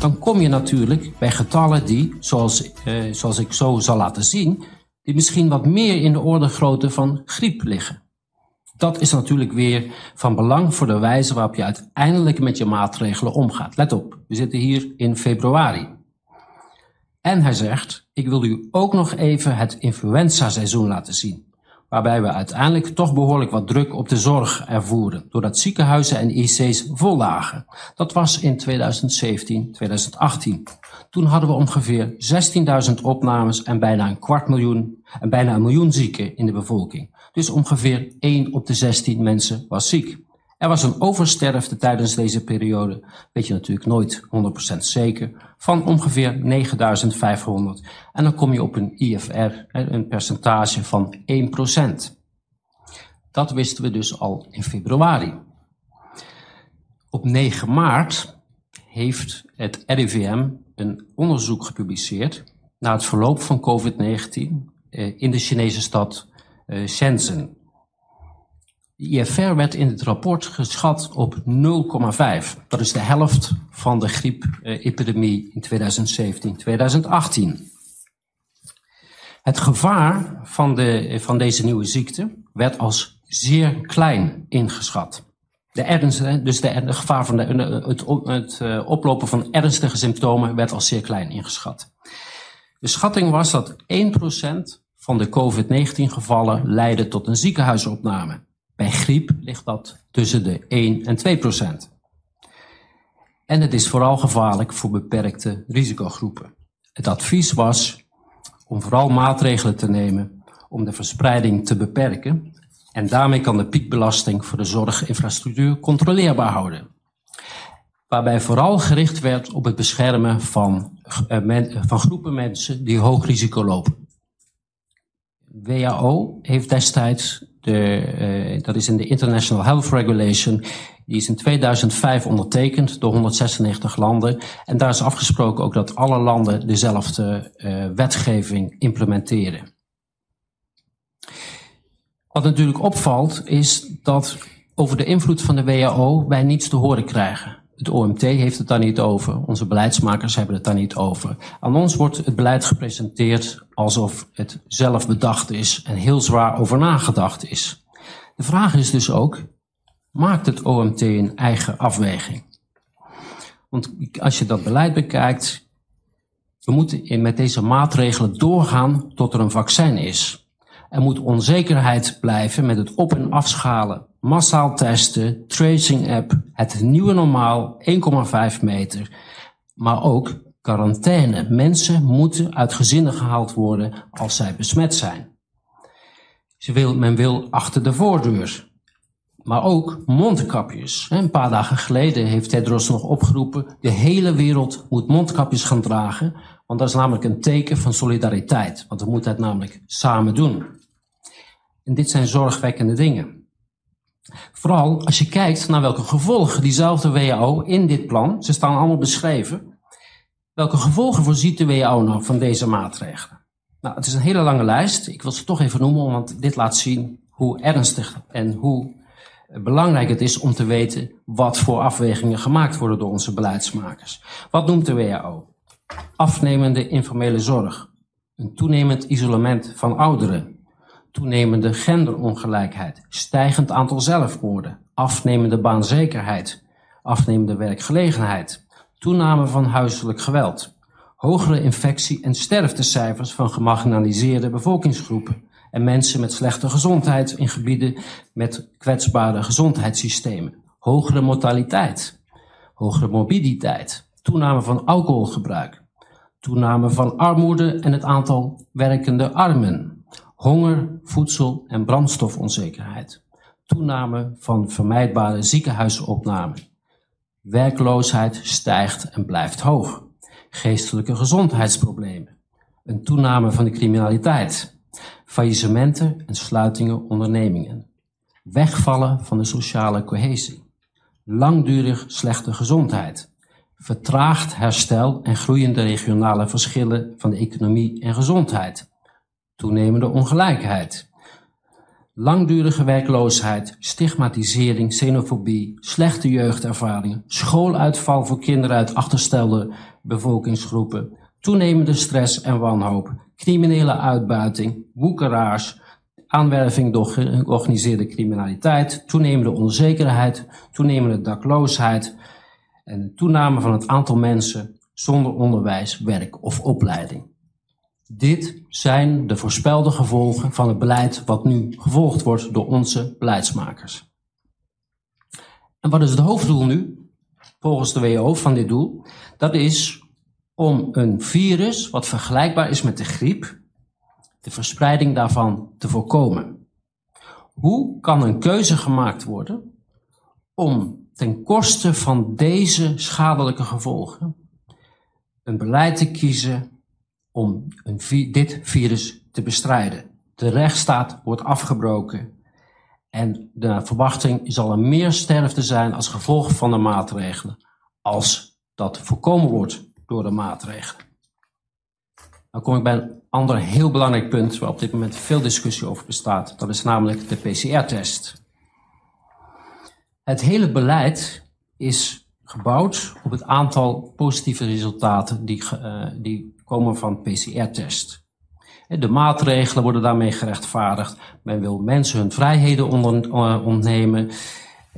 dan kom je natuurlijk bij getallen die, zoals, eh, zoals ik zo zal laten zien, die misschien wat meer in de orde grootte van griep liggen. Dat is natuurlijk weer van belang voor de wijze waarop je uiteindelijk met je maatregelen omgaat. Let op, we zitten hier in februari. En hij zegt, ik wil u ook nog even het influenza-seizoen laten zien. Waarbij we uiteindelijk toch behoorlijk wat druk op de zorg ervoeren. Doordat ziekenhuizen en IC's vol lagen. Dat was in 2017, 2018. Toen hadden we ongeveer 16.000 opnames en bijna een kwart miljoen en bijna een miljoen zieken in de bevolking. Dus ongeveer 1 op de 16 mensen was ziek. Er was een oversterfte tijdens deze periode, weet je natuurlijk nooit 100% zeker, van ongeveer 9500. En dan kom je op een IFR, een percentage van 1%. Dat wisten we dus al in februari. Op 9 maart heeft het RIVM een onderzoek gepubliceerd naar het verloop van COVID-19 eh, in de Chinese stad eh, Shenzhen. De IFR werd in het rapport geschat op 0,5. Dat is de helft van de griepepidemie in 2017-2018. Het gevaar van, de, van deze nieuwe ziekte werd als zeer klein ingeschat. De ernst, dus de, de gevaar van de, het, het uh, oplopen van ernstige symptomen werd als zeer klein ingeschat. De schatting was dat 1% van de COVID-19 gevallen leidde tot een ziekenhuisopname. Bij griep ligt dat tussen de 1 en 2 procent. En het is vooral gevaarlijk voor beperkte risicogroepen. Het advies was om vooral maatregelen te nemen om de verspreiding te beperken. En daarmee kan de piekbelasting voor de zorginfrastructuur controleerbaar houden. Waarbij vooral gericht werd op het beschermen van, uh, van groepen mensen die hoog risico lopen. WHO heeft destijds de, uh, dat is in de International Health Regulation. Die is in 2005 ondertekend door 196 landen. En daar is afgesproken ook dat alle landen dezelfde uh, wetgeving implementeren. Wat natuurlijk opvalt is dat over de invloed van de WHO wij niets te horen krijgen. Het OMT heeft het daar niet over. Onze beleidsmakers hebben het daar niet over. Aan ons wordt het beleid gepresenteerd alsof het zelf bedacht is en heel zwaar over nagedacht is. De vraag is dus ook, maakt het OMT een eigen afweging? Want als je dat beleid bekijkt, we moeten met deze maatregelen doorgaan tot er een vaccin is. Er moet onzekerheid blijven met het op- en afschalen massaal testen, tracing app, het nieuwe normaal, 1,5 meter. Maar ook quarantaine. Mensen moeten uit gezinnen gehaald worden als zij besmet zijn. Ze wil, men wil achter de voordeur. Maar ook mondkapjes. Een paar dagen geleden heeft Tedros nog opgeroepen: de hele wereld moet mondkapjes gaan dragen. Want dat is namelijk een teken van solidariteit. Want we moeten het namelijk samen doen. En dit zijn zorgwekkende dingen. Vooral als je kijkt naar welke gevolgen diezelfde WHO in dit plan, ze staan allemaal beschreven, welke gevolgen voorziet de WHO nou van deze maatregelen? Nou, het is een hele lange lijst. Ik wil ze toch even noemen, want dit laat zien hoe ernstig en hoe belangrijk het is om te weten wat voor afwegingen gemaakt worden door onze beleidsmakers. Wat noemt de WHO? Afnemende informele zorg, een toenemend isolement van ouderen, toenemende genderongelijkheid, stijgend aantal zelfmoorden, afnemende baanzekerheid, afnemende werkgelegenheid, toename van huiselijk geweld, hogere infectie- en sterftecijfers van gemarginaliseerde bevolkingsgroepen en mensen met slechte gezondheid in gebieden met kwetsbare gezondheidssystemen, hogere mortaliteit, hogere morbiditeit, toename van alcoholgebruik, toename van armoede en het aantal werkende armen, honger, voedsel- en brandstofonzekerheid, toename van vermijdbare ziekenhuisopname. Werkloosheid stijgt en blijft hoog. Geestelijke gezondheidsproblemen. Een toename van de criminaliteit. Faillissementen en sluitingen ondernemingen. Wegvallen van de sociale cohesie. Langdurig slechte gezondheid. Vertraagd herstel en groeiende regionale verschillen van de economie en gezondheid toenemende ongelijkheid, langdurige werkloosheid, stigmatisering, xenofobie, slechte jeugdervaringen, schooluitval voor kinderen uit achterstelde bevolkingsgroepen, toenemende stress en wanhoop, criminele uitbuiting, woekeraars, aanwerving door georganiseerde criminaliteit, toenemende onzekerheid, toenemende dakloosheid en toename van het aantal mensen zonder onderwijs, werk of opleiding. Dit zijn de voorspelde gevolgen van het beleid wat nu gevolgd wordt door onze beleidsmakers. En wat is het hoofddoel nu, volgens de WHO van dit doel? Dat is om een virus wat vergelijkbaar is met de griep, de verspreiding daarvan te voorkomen. Hoe kan een keuze gemaakt worden om ten koste van deze schadelijke gevolgen een beleid te kiezen om een, dit virus te bestrijden. De rechtsstaat wordt afgebroken en de verwachting zal er meer sterfte zijn als gevolg van de maatregelen als dat voorkomen wordt door de maatregelen. Dan kom ik bij een ander heel belangrijk punt waar op dit moment veel discussie over bestaat. Dat is namelijk de PCR-test. Het hele beleid is gebouwd op het aantal positieve resultaten die, uh, die komen van PCR-test. De maatregelen worden daarmee gerechtvaardigd. Men wil mensen hun vrijheden uh, ontnemen.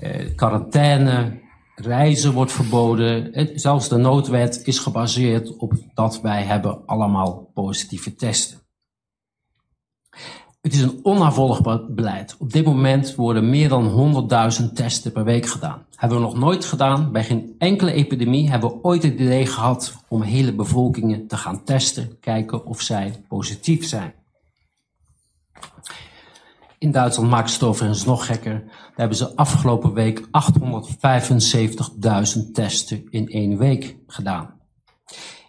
Uh, quarantaine, reizen wordt verboden. Zelfs de noodwet is gebaseerd op dat wij hebben allemaal positieve testen. Het is een onnavolgbaar beleid. Op dit moment worden meer dan 100.000 testen per week gedaan. Hebben we nog nooit gedaan. Bij geen enkele epidemie hebben we ooit het idee gehad om hele bevolkingen te gaan testen, kijken of zij positief zijn. In Duitsland maakt het overigens nog gekker. Daar hebben ze afgelopen week 875.000 testen in één week gedaan.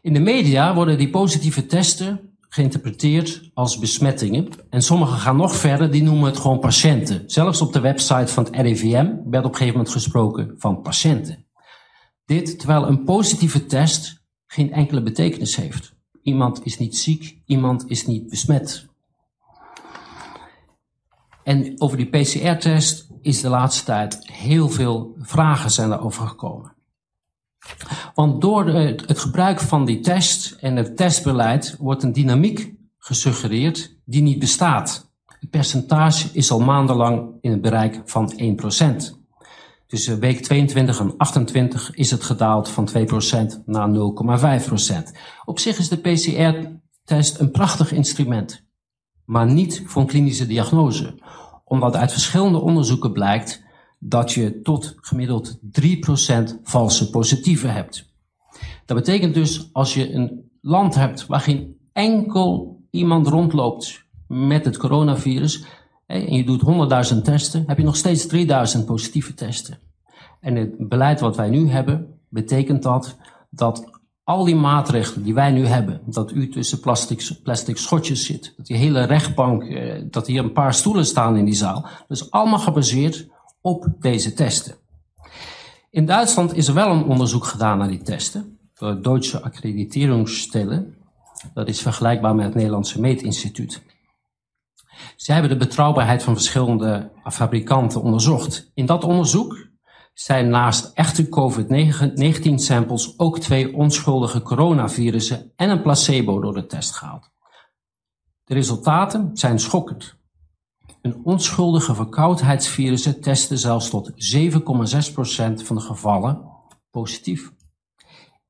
In de media worden die positieve testen geïnterpreteerd als besmettingen. En sommigen gaan nog verder, die noemen het gewoon patiënten. Zelfs op de website van het RIVM werd op een gegeven moment gesproken van patiënten. Dit terwijl een positieve test geen enkele betekenis heeft. Iemand is niet ziek, iemand is niet besmet. En over die PCR-test is de laatste tijd heel veel vragen zijn daarover gekomen. Want door het gebruik van die test en het testbeleid wordt een dynamiek gesuggereerd die niet bestaat. Het percentage is al maandenlang in het bereik van 1%. Tussen week 22 en 28 is het gedaald van 2% naar 0,5%. Op zich is de PCR-test een prachtig instrument, maar niet voor een klinische diagnose, omdat uit verschillende onderzoeken blijkt dat je tot gemiddeld 3% valse positieven hebt. Dat betekent dus als je een land hebt waar geen enkel iemand rondloopt met het coronavirus en je doet 100.000 testen, heb je nog steeds 3000 positieve testen. En het beleid wat wij nu hebben, betekent dat dat al die maatregelen die wij nu hebben, dat u tussen plastic, plastic schotjes zit, dat die hele rechtbank, eh, dat hier een paar stoelen staan in die zaal, dat is allemaal gebaseerd op deze testen. In Duitsland is er wel een onderzoek gedaan naar die testen door Duitse Accrediteringsstelle. Dat is vergelijkbaar met het Nederlandse Meetinstituut. Zij hebben de betrouwbaarheid van verschillende fabrikanten onderzocht. In dat onderzoek zijn naast echte COVID-19 samples ook twee onschuldige coronavirussen en een placebo door de test gehaald. De resultaten zijn schokkend. Een onschuldige verkoudheidsvirussen testen zelfs tot 7,6% van de gevallen positief.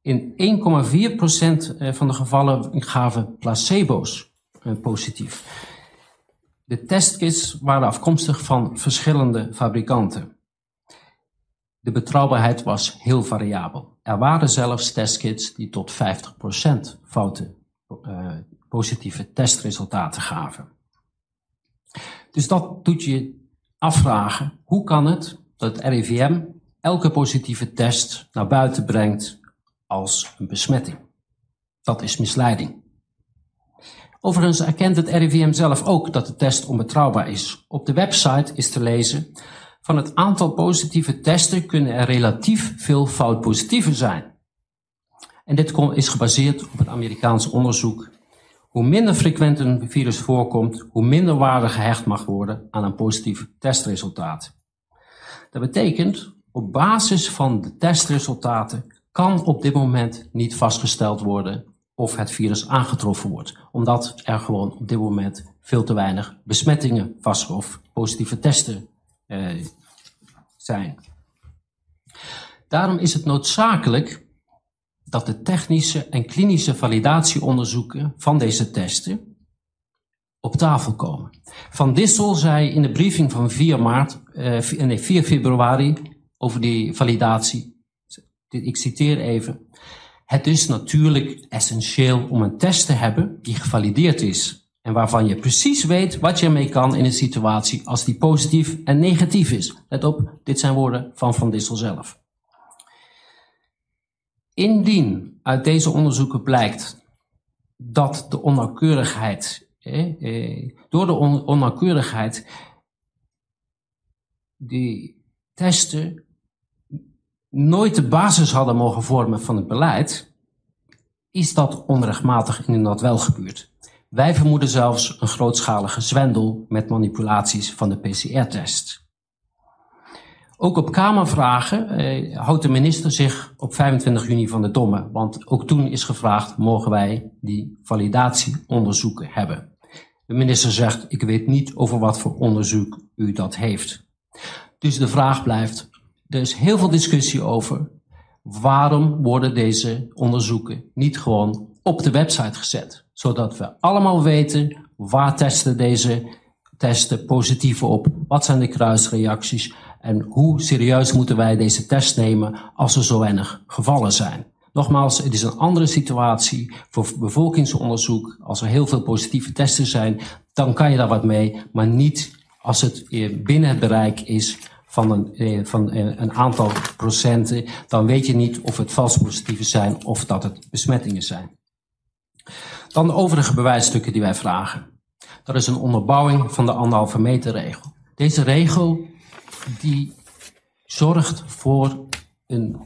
In 1,4% eh, van de gevallen gaven placebo's eh, positief. De testkits waren afkomstig van verschillende fabrikanten. De betrouwbaarheid was heel variabel. Er waren zelfs testkits die tot 50% foute uh, positieve testresultaten gaven. Dus dat doet je afvragen, hoe kan het dat het RIVM elke positieve test naar buiten brengt als een besmetting? Dat is misleiding. Overigens erkent het RIVM zelf ook dat de test onbetrouwbaar is. Op de website is te lezen, van het aantal positieve testen kunnen er relatief veel foutpositieven zijn. En dit is gebaseerd op het Amerikaanse onderzoek Hoe minder frequent een virus voorkomt, hoe minder waarde gehecht mag worden aan een positief testresultaat. Dat betekent, op basis van de testresultaten kan op dit moment niet vastgesteld worden of het virus aangetroffen wordt, omdat er gewoon op dit moment veel te weinig besmettingen vast of positieve testen eh, zijn. Daarom is het noodzakelijk dat de technische en klinische validatieonderzoeken van deze testen op tafel komen. Van Dissel zei in de briefing van 4, maart, eh, nee, 4 februari over die validatie, ik citeer even, het is natuurlijk essentieel om een test te hebben die gevalideerd is en waarvan je precies weet wat je ermee kan in een situatie als die positief en negatief is. Let op, dit zijn woorden van Van Dissel zelf. Indien uit deze onderzoeken blijkt dat de onnauwkeurigheid, eh, door de on onnauwkeurigheid, die testen nooit de basis hadden mogen vormen van het beleid, is dat onrechtmatig inderdaad wel gebeurd. Wij vermoeden zelfs een grootschalige zwendel met manipulaties van de PCR-test. Ook op Kamervragen eh, houdt de minister zich op 25 juni van de domme. Want ook toen is gevraagd, mogen wij die validatieonderzoeken hebben? De minister zegt, ik weet niet over wat voor onderzoek u dat heeft. Dus de vraag blijft, er is heel veel discussie over. Waarom worden deze onderzoeken niet gewoon op de website gezet? Zodat we allemaal weten waar testen deze testen positieve op? Wat zijn de kruisreacties? En hoe serieus moeten wij deze test nemen als er zo weinig gevallen zijn? Nogmaals, het is een andere situatie voor bevolkingsonderzoek. Als er heel veel positieve testen zijn, dan kan je daar wat mee, maar niet als het binnen het bereik is van een, eh, van een aantal procenten. Dan weet je niet of het vals positieve zijn of dat het besmettingen zijn. Dan de overige bewijsstukken die wij vragen. Dat is een onderbouwing van de anderhalve meter regel. Deze regel die zorgt voor een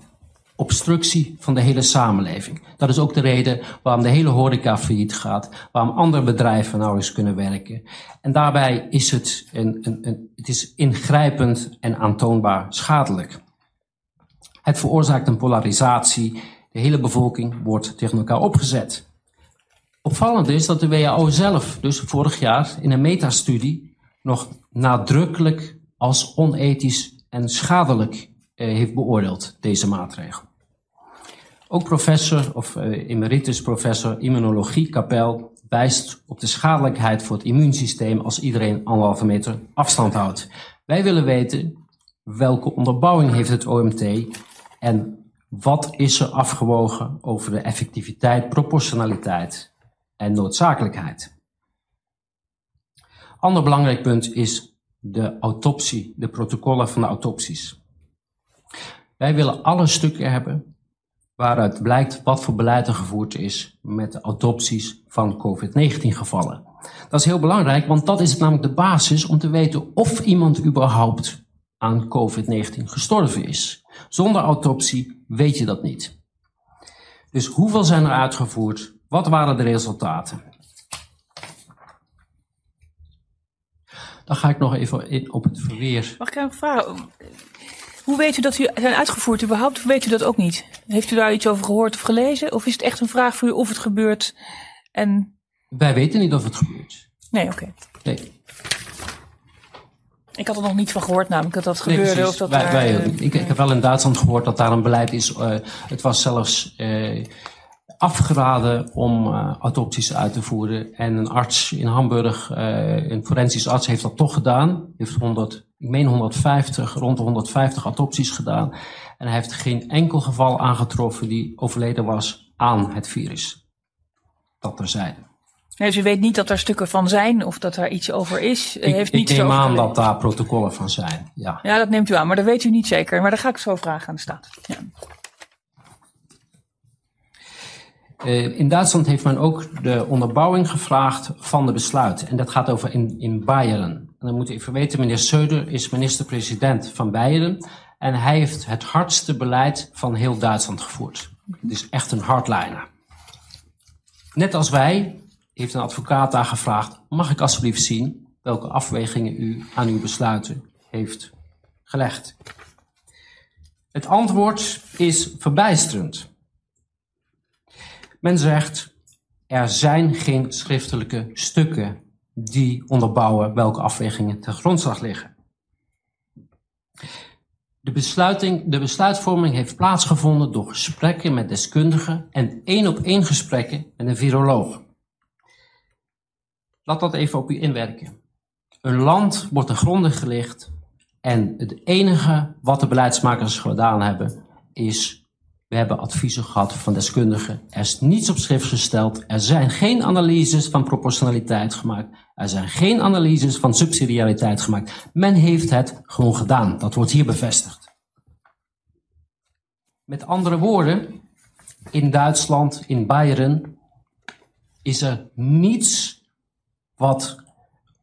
obstructie van de hele samenleving. Dat is ook de reden waarom de hele horeca failliet gaat, waarom andere bedrijven nauwelijks kunnen werken. En daarbij is het, een, een, een, het is ingrijpend en aantoonbaar schadelijk. Het veroorzaakt een polarisatie. De hele bevolking wordt tegen elkaar opgezet. Opvallend is dat de WHO zelf, dus vorig jaar in een metastudie, nog nadrukkelijk als onethisch en schadelijk eh, heeft beoordeeld, deze maatregel. Ook professor of eh, emeritus professor immunologie Kapel wijst op de schadelijkheid voor het immuunsysteem als iedereen anderhalve meter afstand houdt. Wij willen weten welke onderbouwing heeft het OMT en wat is er afgewogen over de effectiviteit, proportionaliteit en noodzakelijkheid. Ander belangrijk punt is de autopsie, de protocollen van de autopsies. Wij willen alle stukken hebben waaruit blijkt wat voor beleid er gevoerd is met de autopsies van COVID-19 gevallen. Dat is heel belangrijk, want dat is namelijk de basis om te weten of iemand überhaupt aan COVID-19 gestorven is. Zonder autopsie weet je dat niet. Dus hoeveel zijn er uitgevoerd? Wat waren de resultaten? Dan ga ik nog even in op het verweer. Mag ik even vragen? Hoe weet u dat u zijn uitgevoerd überhaupt? Of weet u dat ook niet? Heeft u daar iets over gehoord of gelezen? Of is het echt een vraag voor u of het gebeurt? En... Wij weten niet of het gebeurt. Nee, oké. Nee. Ik had er nog niet van gehoord, namelijk dat dat gebeurde. Nee, of dat wij, daar, wij, uh, ik, ik, heb wel in Duitsland gehoord dat daar een beleid is. Uh, het was zelfs uh, afgeraden om uh, autopsies uit te voeren. En een arts in Hamburg, uh, een forensisch arts, heeft dat toch gedaan. Heeft 100, ik meen 150, rond de 150 autopsies gedaan. En hij heeft geen enkel geval aangetroffen die overleden was aan het virus. Dat er zijn. Nee, dus u weet niet dat er stukken van zijn of dat er iets over is. Ik, heeft ik neem aan dat daar protocollen van zijn. Ja. ja, dat neemt u aan, maar dat weet u niet zeker. Maar daar ga ik zo vragen aan de staat. Ja. Uh, in Duitsland heeft men ook de onderbouwing gevraagd van de besluiten. En dat gaat over in, in Bayern. En dan moet ik even weten, meneer Söder is minister-president van Bayern. En hij heeft het hardste beleid van heel Duitsland gevoerd. Het is echt een hardliner. Net als wij heeft een advocaat daar gevraagd: mag ik alsjeblieft zien welke afwegingen u aan uw besluiten heeft gelegd? Het antwoord is verbijsterend. Men zegt: er zijn geen schriftelijke stukken die onderbouwen welke afwegingen ten grondslag liggen. De, besluiting, de besluitvorming heeft plaatsgevonden door gesprekken met deskundigen en één op één gesprekken met een viroloog. Laat dat even op u inwerken. Een land wordt ten gronde gelicht en het enige wat de beleidsmakers gedaan hebben is we hebben adviezen gehad van deskundigen. Er is niets op schrift gesteld. Er zijn geen analyses van proportionaliteit gemaakt. Er zijn geen analyses van subsidiariteit gemaakt. Men heeft het gewoon gedaan. Dat wordt hier bevestigd. Met andere woorden, in Duitsland, in Bayern, is er niets wat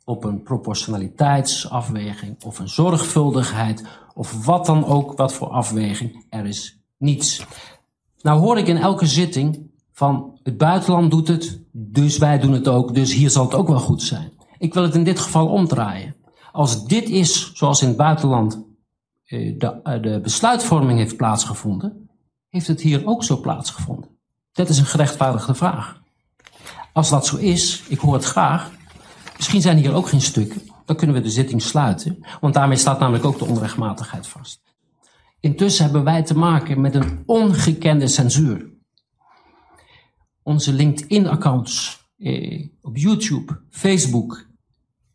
op een proportionaliteitsafweging of een zorgvuldigheid of wat dan ook wat voor afweging. Er is niets. Nou hoor ik in elke zitting van het buitenland doet het, dus wij doen het ook, dus hier zal het ook wel goed zijn. Ik wil het in dit geval omdraaien. Als dit is zoals in het buitenland eh, de, eh, de besluitvorming heeft plaatsgevonden, heeft het hier ook zo plaatsgevonden? Dat is een gerechtvaardigde vraag. Als dat zo is, ik hoor het graag, misschien zijn hier ook geen stukken, dan kunnen we de zitting sluiten, want daarmee staat namelijk ook de onrechtmatigheid vast. Intussen hebben wij te maken met een ongekende censuur. Onze LinkedIn-accounts eh, op YouTube, Facebook,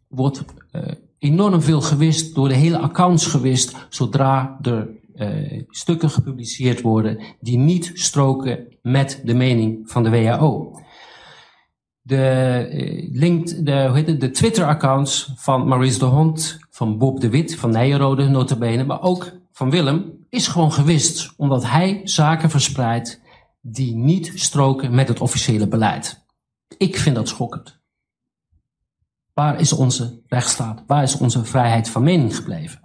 wordt eh, enorm veel gewist, door de hele accounts gewist, zodra er eh, stukken gepubliceerd worden die niet stroken met de mening van de WHO. De, eh, de, de Twitter-accounts van Maurice de Hond, van Bob de Wit, van Nijenrode notabene, maar ook van Willem, is gewoon gewist, omdat hij zaken verspreidt die niet stroken met het officiële beleid. Ik vind dat schokkend. Waar is onze rechtsstaat? Waar is onze vrijheid van mening gebleven?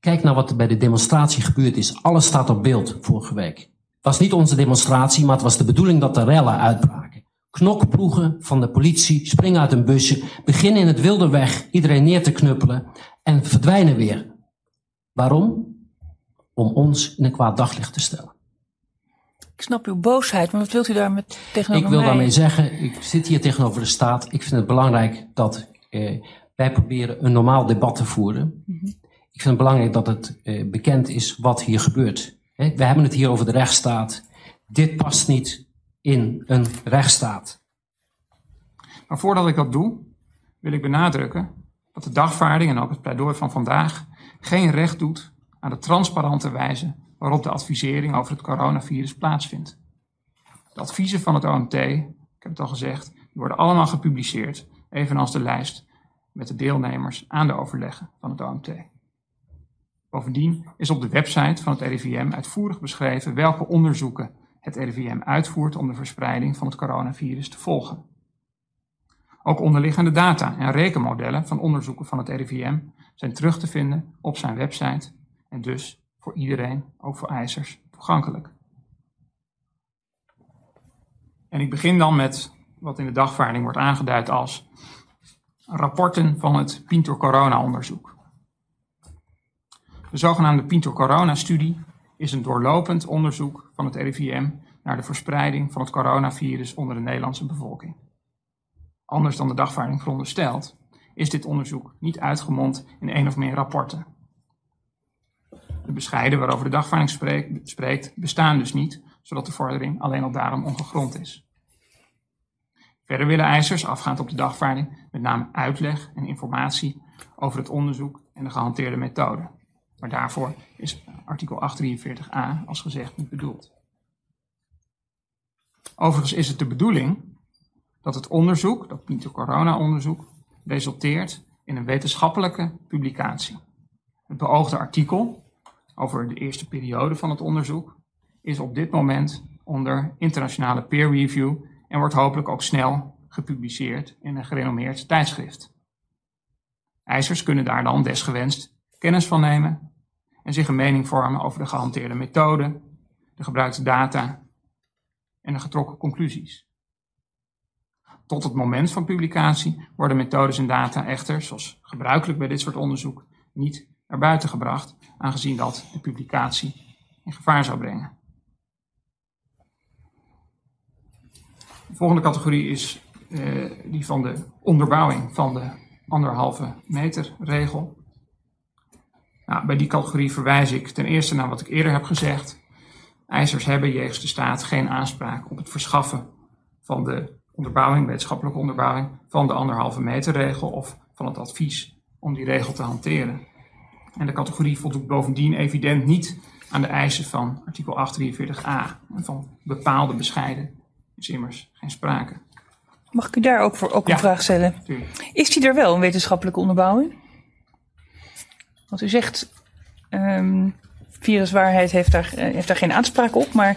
Kijk naar wat er bij de demonstratie gebeurd is. Alles staat op beeld vorige week. Het was niet onze demonstratie, maar het was de bedoeling dat de rellen uitbraken. Knokploegen van de politie springen uit een busje, beginnen in het wilde weg iedereen neer te knuppelen en verdwijnen weer. Waarom? Om ons in een kwaad daglicht te stellen. Ik snap uw boosheid, maar wat wilt u daar met tegenover Ik wil mij? daarmee zeggen, ik zit hier tegenover de staat. Ik vind het belangrijk dat eh, wij proberen een normaal debat te voeren. Mhm. Ik vind het belangrijk dat het eh, bekend is wat hier gebeurt. Hè, we hebben het hier over de rechtsstaat. Dit past niet in een rechtsstaat. Maar voordat ik dat doe, wil ik benadrukken dat de dagvaarding en ook het pleidooi van vandaag geen recht doet aan de transparante wijze waarop de advisering over het coronavirus plaatsvindt. De adviezen van het OMT, ik heb het al gezegd, worden allemaal gepubliceerd, evenals de lijst met de deelnemers aan de overleggen van het OMT. Bovendien is op de website van het RIVM uitvoerig beschreven welke onderzoeken het RIVM uitvoert om de verspreiding van het coronavirus te volgen. Ook onderliggende data en rekenmodellen van onderzoeken van het RIVM zijn terug te vinden op zijn website en dus voor iedereen, ook voor eisers, toegankelijk. En ik begin dan met wat in de dagvaarding wordt aangeduid als rapporten van het Pinto Corona onderzoek. De zogenaamde Pinto Corona studie is een doorlopend onderzoek van het RIVM naar de verspreiding van het coronavirus onder de Nederlandse bevolking. Anders dan de dagvaarding veronderstelt, is dit onderzoek niet uitgemond in één of meer rapporten. De bescheiden waarover de dagvaarding spreekt, bestaan dus niet, zodat de vordering alleen al daarom ongegrond is. Verder willen eisers, afgaand op de dagvaarding, met name uitleg en informatie over het onderzoek en de gehanteerde methode. Maar daarvoor is artikel 843a als gezegd niet bedoeld. Overigens is het de bedoeling dat het onderzoek, dat Pinto Corona onderzoek, resulteert in een wetenschappelijke publicatie. Het beoogde artikel over de eerste periode van het onderzoek is op dit moment onder internationale peer review en wordt hopelijk ook snel gepubliceerd in een gerenommeerd tijdschrift. Eisers kunnen daar dan desgewenst kennis van nemen en zich een mening vormen over de gehanteerde methode, de gebruikte data en de getrokken conclusies. Tot het moment van publicatie worden methodes en data echter, zoals gebruikelijk bij dit soort onderzoek, niet naar buiten gebracht, aangezien dat de publicatie in gevaar zou brengen. De volgende categorie is uh, die van de onderbouwing van de anderhalve meter regel. Nou, bij die categorie verwijs ik ten eerste naar wat ik eerder heb gezegd. Eisers hebben jegens de staat geen aanspraak op het verschaffen van de onderbouwing, wetenschappelijke onderbouwing, van de anderhalve meter regel of van het advies om die regel te hanteren. En de categorie voldoet bovendien evident niet aan de eisen van artikel 843a. En van bepaalde bescheiden is immers geen sprake. Mag ik u daar ook, voor, ook een vraag stellen? Tuurlijk. Is die er wel, een wetenschappelijke onderbouwing? Want u zegt, um, viruswaarheid heeft daar, eh, heeft daar geen aanspraak op, maar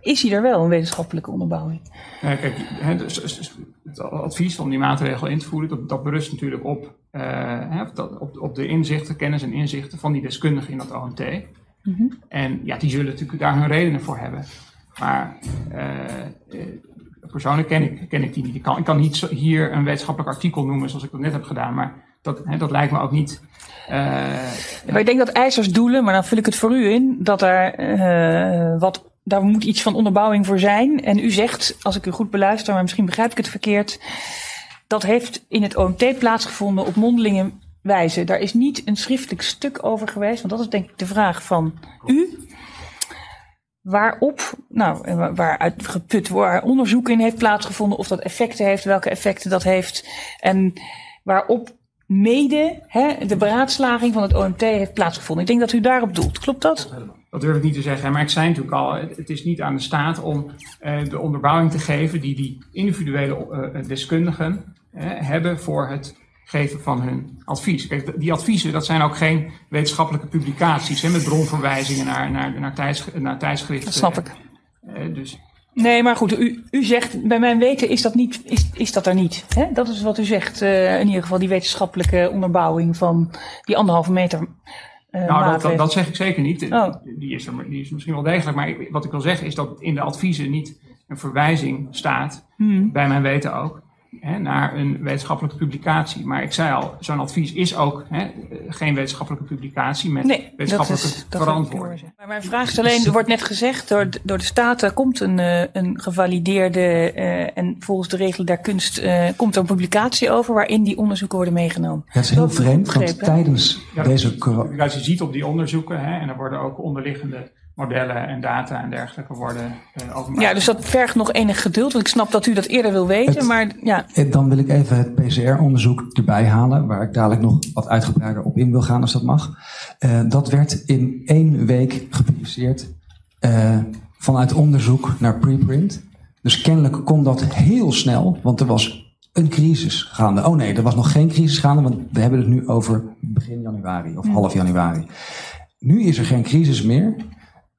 is die er wel, een wetenschappelijke onderbouwing? Ja, kijk, het advies om die maatregel in te voeren, dat, dat berust natuurlijk op, uh, op, op de inzichten, kennis en inzichten van die deskundigen in dat OMT. Mm -hmm. En ja, die zullen natuurlijk daar hun redenen voor hebben. Maar uh, persoonlijk ken ik, ken ik die niet. Ik kan, ik kan niet hier een wetenschappelijk artikel noemen zoals ik dat net heb gedaan, maar dat, hè, dat lijkt me ook niet. Uh, maar ik denk dat eisers doelen, maar dan vul ik het voor u in, dat er uh, wat, daar moet iets van onderbouwing voor zijn. En u zegt, als ik u goed beluister, maar misschien begrijp ik het verkeerd, dat heeft in het OMT plaatsgevonden op mondelinge wijze. Daar is niet een schriftelijk stuk over geweest, want dat is denk ik de vraag van u. Waarop, nou, waaruit geput, waar onderzoek in heeft plaatsgevonden, of dat effecten heeft, welke effecten dat heeft. En waarop mede hè, de beraadslaging van het OMT heeft plaatsgevonden. Ik denk dat u daarop doelt. Klopt dat? Dat durf ik niet te zeggen. Maar ik zei natuurlijk al, het is niet aan de staat om uh, de onderbouwing te geven die die individuele uh, deskundigen uh, hebben voor het geven van hun advies. Kijk, die adviezen, dat zijn ook geen wetenschappelijke publicaties hè, met bronverwijzingen naar, naar, naar, tijds, naar tijdschriften. Dat snap ik. dus Nee, maar goed, u, u zegt, bij mijn weten is dat, niet, is, is dat er niet. Hè? Dat is wat u zegt, uh, in ieder geval die wetenschappelijke onderbouwing van die anderhalve meter. Uh, nou, dat, dat, dat, zeg ik zeker niet. Oh. Die, is er, die is misschien wel degelijk. Maar wat ik wil zeggen is dat in de adviezen niet een verwijzing staat, hmm. bij mijn weten ook, hè, naar een wetenschappelijke publicatie. Maar ik zei al, zo'n advies is ook hè, geen wetenschappelijke publicatie met nee, wetenschappelijke verantwoording. Maar mijn vraag is alleen, er wordt net gezegd, door, door de Staten komt een, uh, een gevalideerde uh, en volgens de regelen der kunst uh, komt er een publicatie over waarin die onderzoeken worden meegenomen. Het is heel vreemd, want tijdens ja, deze... Je ziet op die onderzoeken, hè, en er worden ook onderliggende modellen en data en dergelijke worden uh, openbaar. Ja, dus dat vergt nog enig geduld, want ik snap dat u dat eerder wil weten, het, maar ja. Dan wil ik even het PCR-onderzoek erbij halen, waar ik dadelijk nog wat uitgebreider op in wil gaan als dat mag. Uh, dat werd in één week gepubliceerd uh, vanuit onderzoek naar preprint. Dus kennelijk kon dat heel snel, want er was een crisis gaande. Oh nee, er was nog geen crisis gaande, want we hebben het nu over begin januari of half januari. Nu is er geen crisis meer.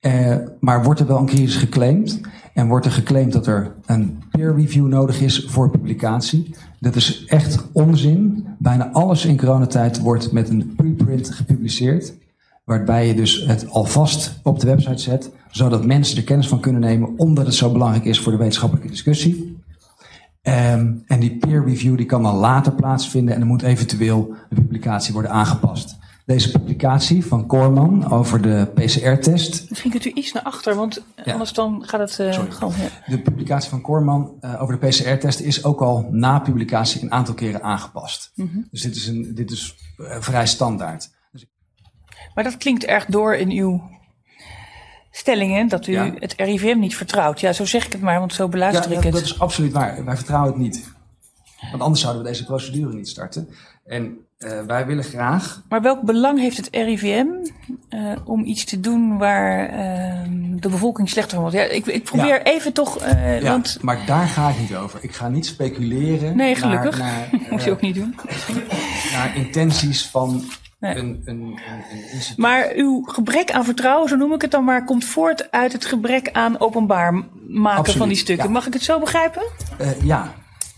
Uh, maar wordt er wel een crisis geclaimd? En wordt er geclaimd dat er een peer review nodig is voor publicatie? Dat is echt onzin. Bijna alles in coronatijd wordt met een preprint gepubliceerd. Waarbij je dus het alvast op de website zet, zodat mensen er kennis van kunnen nemen, omdat het zo belangrijk is voor de wetenschappelijke discussie. Um, en die peer review die kan dan later plaatsvinden en dan moet eventueel de publicatie worden aangepast deze publicatie van Korman over de PCR-test. Misschien kunt u iets naar achter, want ja. anders dan gaat het uh, gewoon. Ja. De publicatie van Korman uh, over de PCR-test is ook al na publicatie een aantal keren aangepast. Mm -hmm. Dus dit is, een, dit is uh, vrij standaard. Dus maar dat klinkt erg door in uw stellingen dat u ja. het RIVM niet vertrouwt. Ja, zo zeg ik het maar, want zo beluister ja, ik het. Dat is absoluut waar. Wij vertrouwen het niet. Want anders zouden we deze procedure niet starten. En uh, wij willen graag. Maar welk belang heeft het RIVM uh, om iets te doen waar uh, de bevolking slechter van wordt? Ja, ik, ik probeer ja. even toch. Uh, ja, want... Maar daar ga ik niet over. Ik ga niet speculeren. Nee, gelukkig. Naar, naar, Moet je ook niet doen. naar intenties van nee. een, een, een, een Maar uw gebrek aan vertrouwen, zo noem ik het dan maar, komt voort uit het gebrek aan openbaar maken Absoluut, van die stukken. ja. Mag ik het zo begrijpen? ja.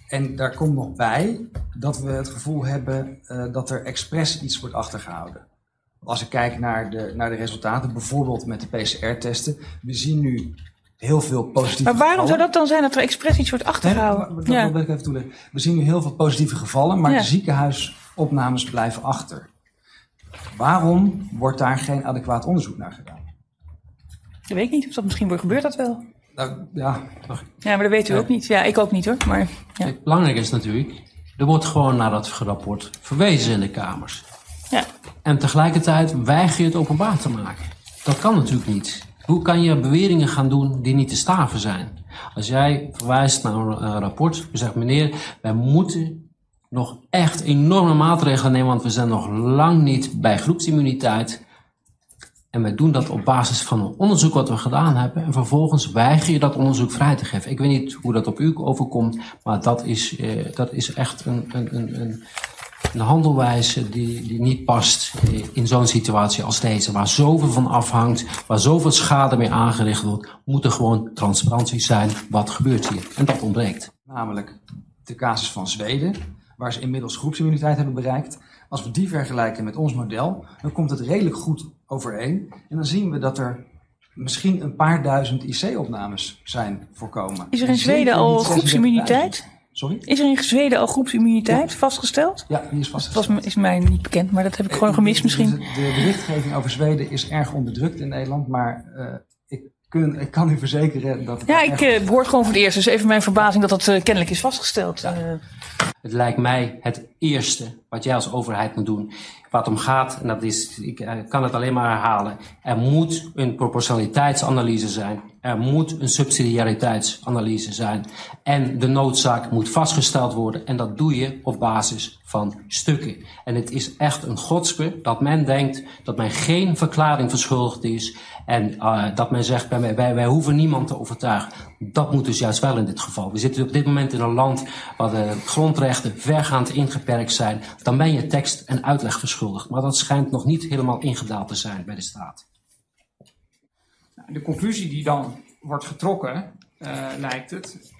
En daar komt nog bij dat we het gevoel hebben uh, dat er expres iets wordt achtergehouden. Als ik kijk naar de, naar de resultaten, bijvoorbeeld met de PCR-testen, we zien nu heel veel positieve Maar waarom zou dat dan zijn dat er expres iets wordt Nee, achtergehouden? dat ja. wil ik even toelichten. We zien nu heel veel positieve gevallen, maar Ja. de ziekenhuisopnames blijven achter. Waarom wordt daar geen adequaat onderzoek naar gedaan? Dat weet ik niet. Of dat misschien gebeurt dat wel. Nou, ja, Ja, maar dat weet u ook niet. Ja, ik ook niet hoor. Maar ja. Kijk, belangrijk is natuurlijk, er wordt gewoon naar dat rapport verwezen in de kamers. ja. En tegelijkertijd weiger je het openbaar te maken. Dat kan natuurlijk niet. Hoe kan je beweringen gaan doen die niet te staven zijn? Als jij verwijst naar een eh, rapport, je zegt meneer, wij moeten nog echt enorme maatregelen nemen, want we zijn nog lang niet bij groepsimmuniteit. En wij doen dat op basis van een onderzoek wat we gedaan hebben. En vervolgens weiger je dat onderzoek vrij te geven. Ik weet niet hoe dat op u overkomt, maar dat is, eh, dat is echt een, een, een, een, handelwijze die, die niet past eh, in zo'n situatie als deze. Waar zoveel van afhangt, waar zoveel schade mee aangericht wordt, moet er gewoon transparantie zijn. Wat gebeurt hier? En dat ontbreekt. namelijk de casus van Zweden, waar ze inmiddels groepsimmuniteit hebben bereikt. Als we die vergelijken met ons model, dan komt het redelijk goed overeen. En dan zien we dat er misschien een paar duizend IC-opnames zijn voorkomen. Is er in Zweden al niet 36.000. groepsimmuniteit? Sorry? Is er in Zweden al groepsimmuniteit vastgesteld? Ja, die is Dat was, vastgesteld. is mij niet bekend, maar dat heb ik gewoon gemist misschien. De, de berichtgeving over Zweden is erg onderdrukt in Nederland, maar eh, ik, kun, ik kan u verzekeren dat het Ja, ik eh, hoor gewoon voor het eerst. Dus even mijn verbazing dat dat eh, kennelijk is vastgesteld. Eh, Het lijkt mij het eerste wat jij als overheid moet doen. Het om gaat, en dat is, ik eh, kan het alleen maar herhalen. Er moet een proportionaliteitsanalyse zijn. Er moet een subsidiariteitsanalyse zijn. En de noodzaak moet vastgesteld worden. En dat doe je op basis van stukken. En het is echt een godspe dat men denkt dat men geen verklaring verschuldigd is. En eh, dat men zegt, wij hoeven niemand te overtuigen. Dat moet dus juist wel in dit geval. We zitten op dit moment in een land waar de grondrechten vergaand ingeperkt zijn. Dan ben je tekst en uitleg verschuldigd. Maar dat schijnt nog niet helemaal ingedaald te zijn bij de staat. De conclusie die dan wordt getrokken, eh, lijkt het,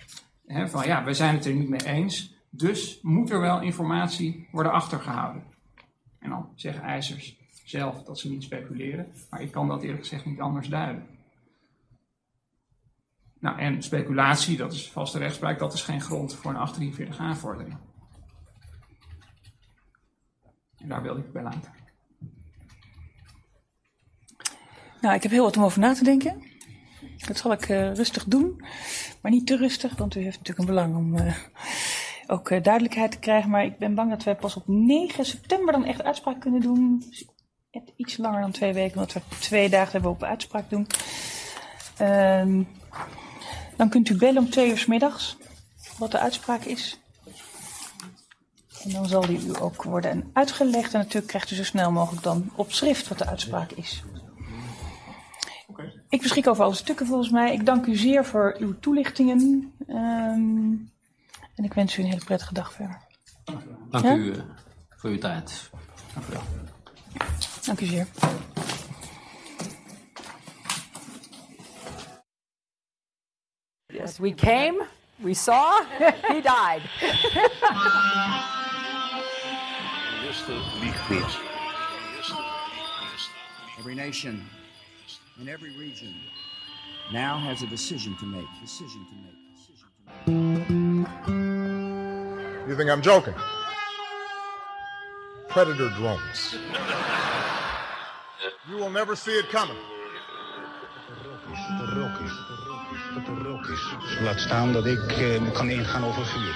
hè, van ja, we zijn het er niet mee eens, dus moet er wel informatie worden achtergehouden. En dan zeggen eisers zelf dat ze niet speculeren, maar ik kan dat eerlijk gezegd niet anders duiden. Nou, en speculatie, dat is vaste rechtspraak, dat is geen grond voor een 843 aanvordering. En daar wilde ik bij laten. nou, ik heb heel wat om over na te denken. Dat zal ik eh, rustig doen. Maar niet te rustig, want u heeft natuurlijk een belang om eh, ook eh, duidelijkheid te krijgen. Maar ik ben bang dat wij pas op 9 september dan echt uitspraak kunnen doen. Dus iets langer dan twee weken, omdat we twee dagen hebben op uitspraak doen. Ehm, dan kunt u bellen om twee uur 's middags wat de uitspraak is. En dan zal die u ook worden uitgelegd. En natuurlijk krijgt u zo snel mogelijk dan op schrift wat de uitspraak is. Ik beschik over alle stukken volgens mij. Ik dank u zeer voor uw toelichtingen. Ehm, en ik wens u een hele prettige dag verder. Dank Ja? u eh, voor uw tijd. Dank u wel. Dank u zeer. Yes, we came, we saw, he died. Every nation in every region now has a decision to make. Decision to make. Decision to make. You think I'm joking? Predator drones. You will never see it coming. Laat staan dat ik eh, kan ingaan over vuur.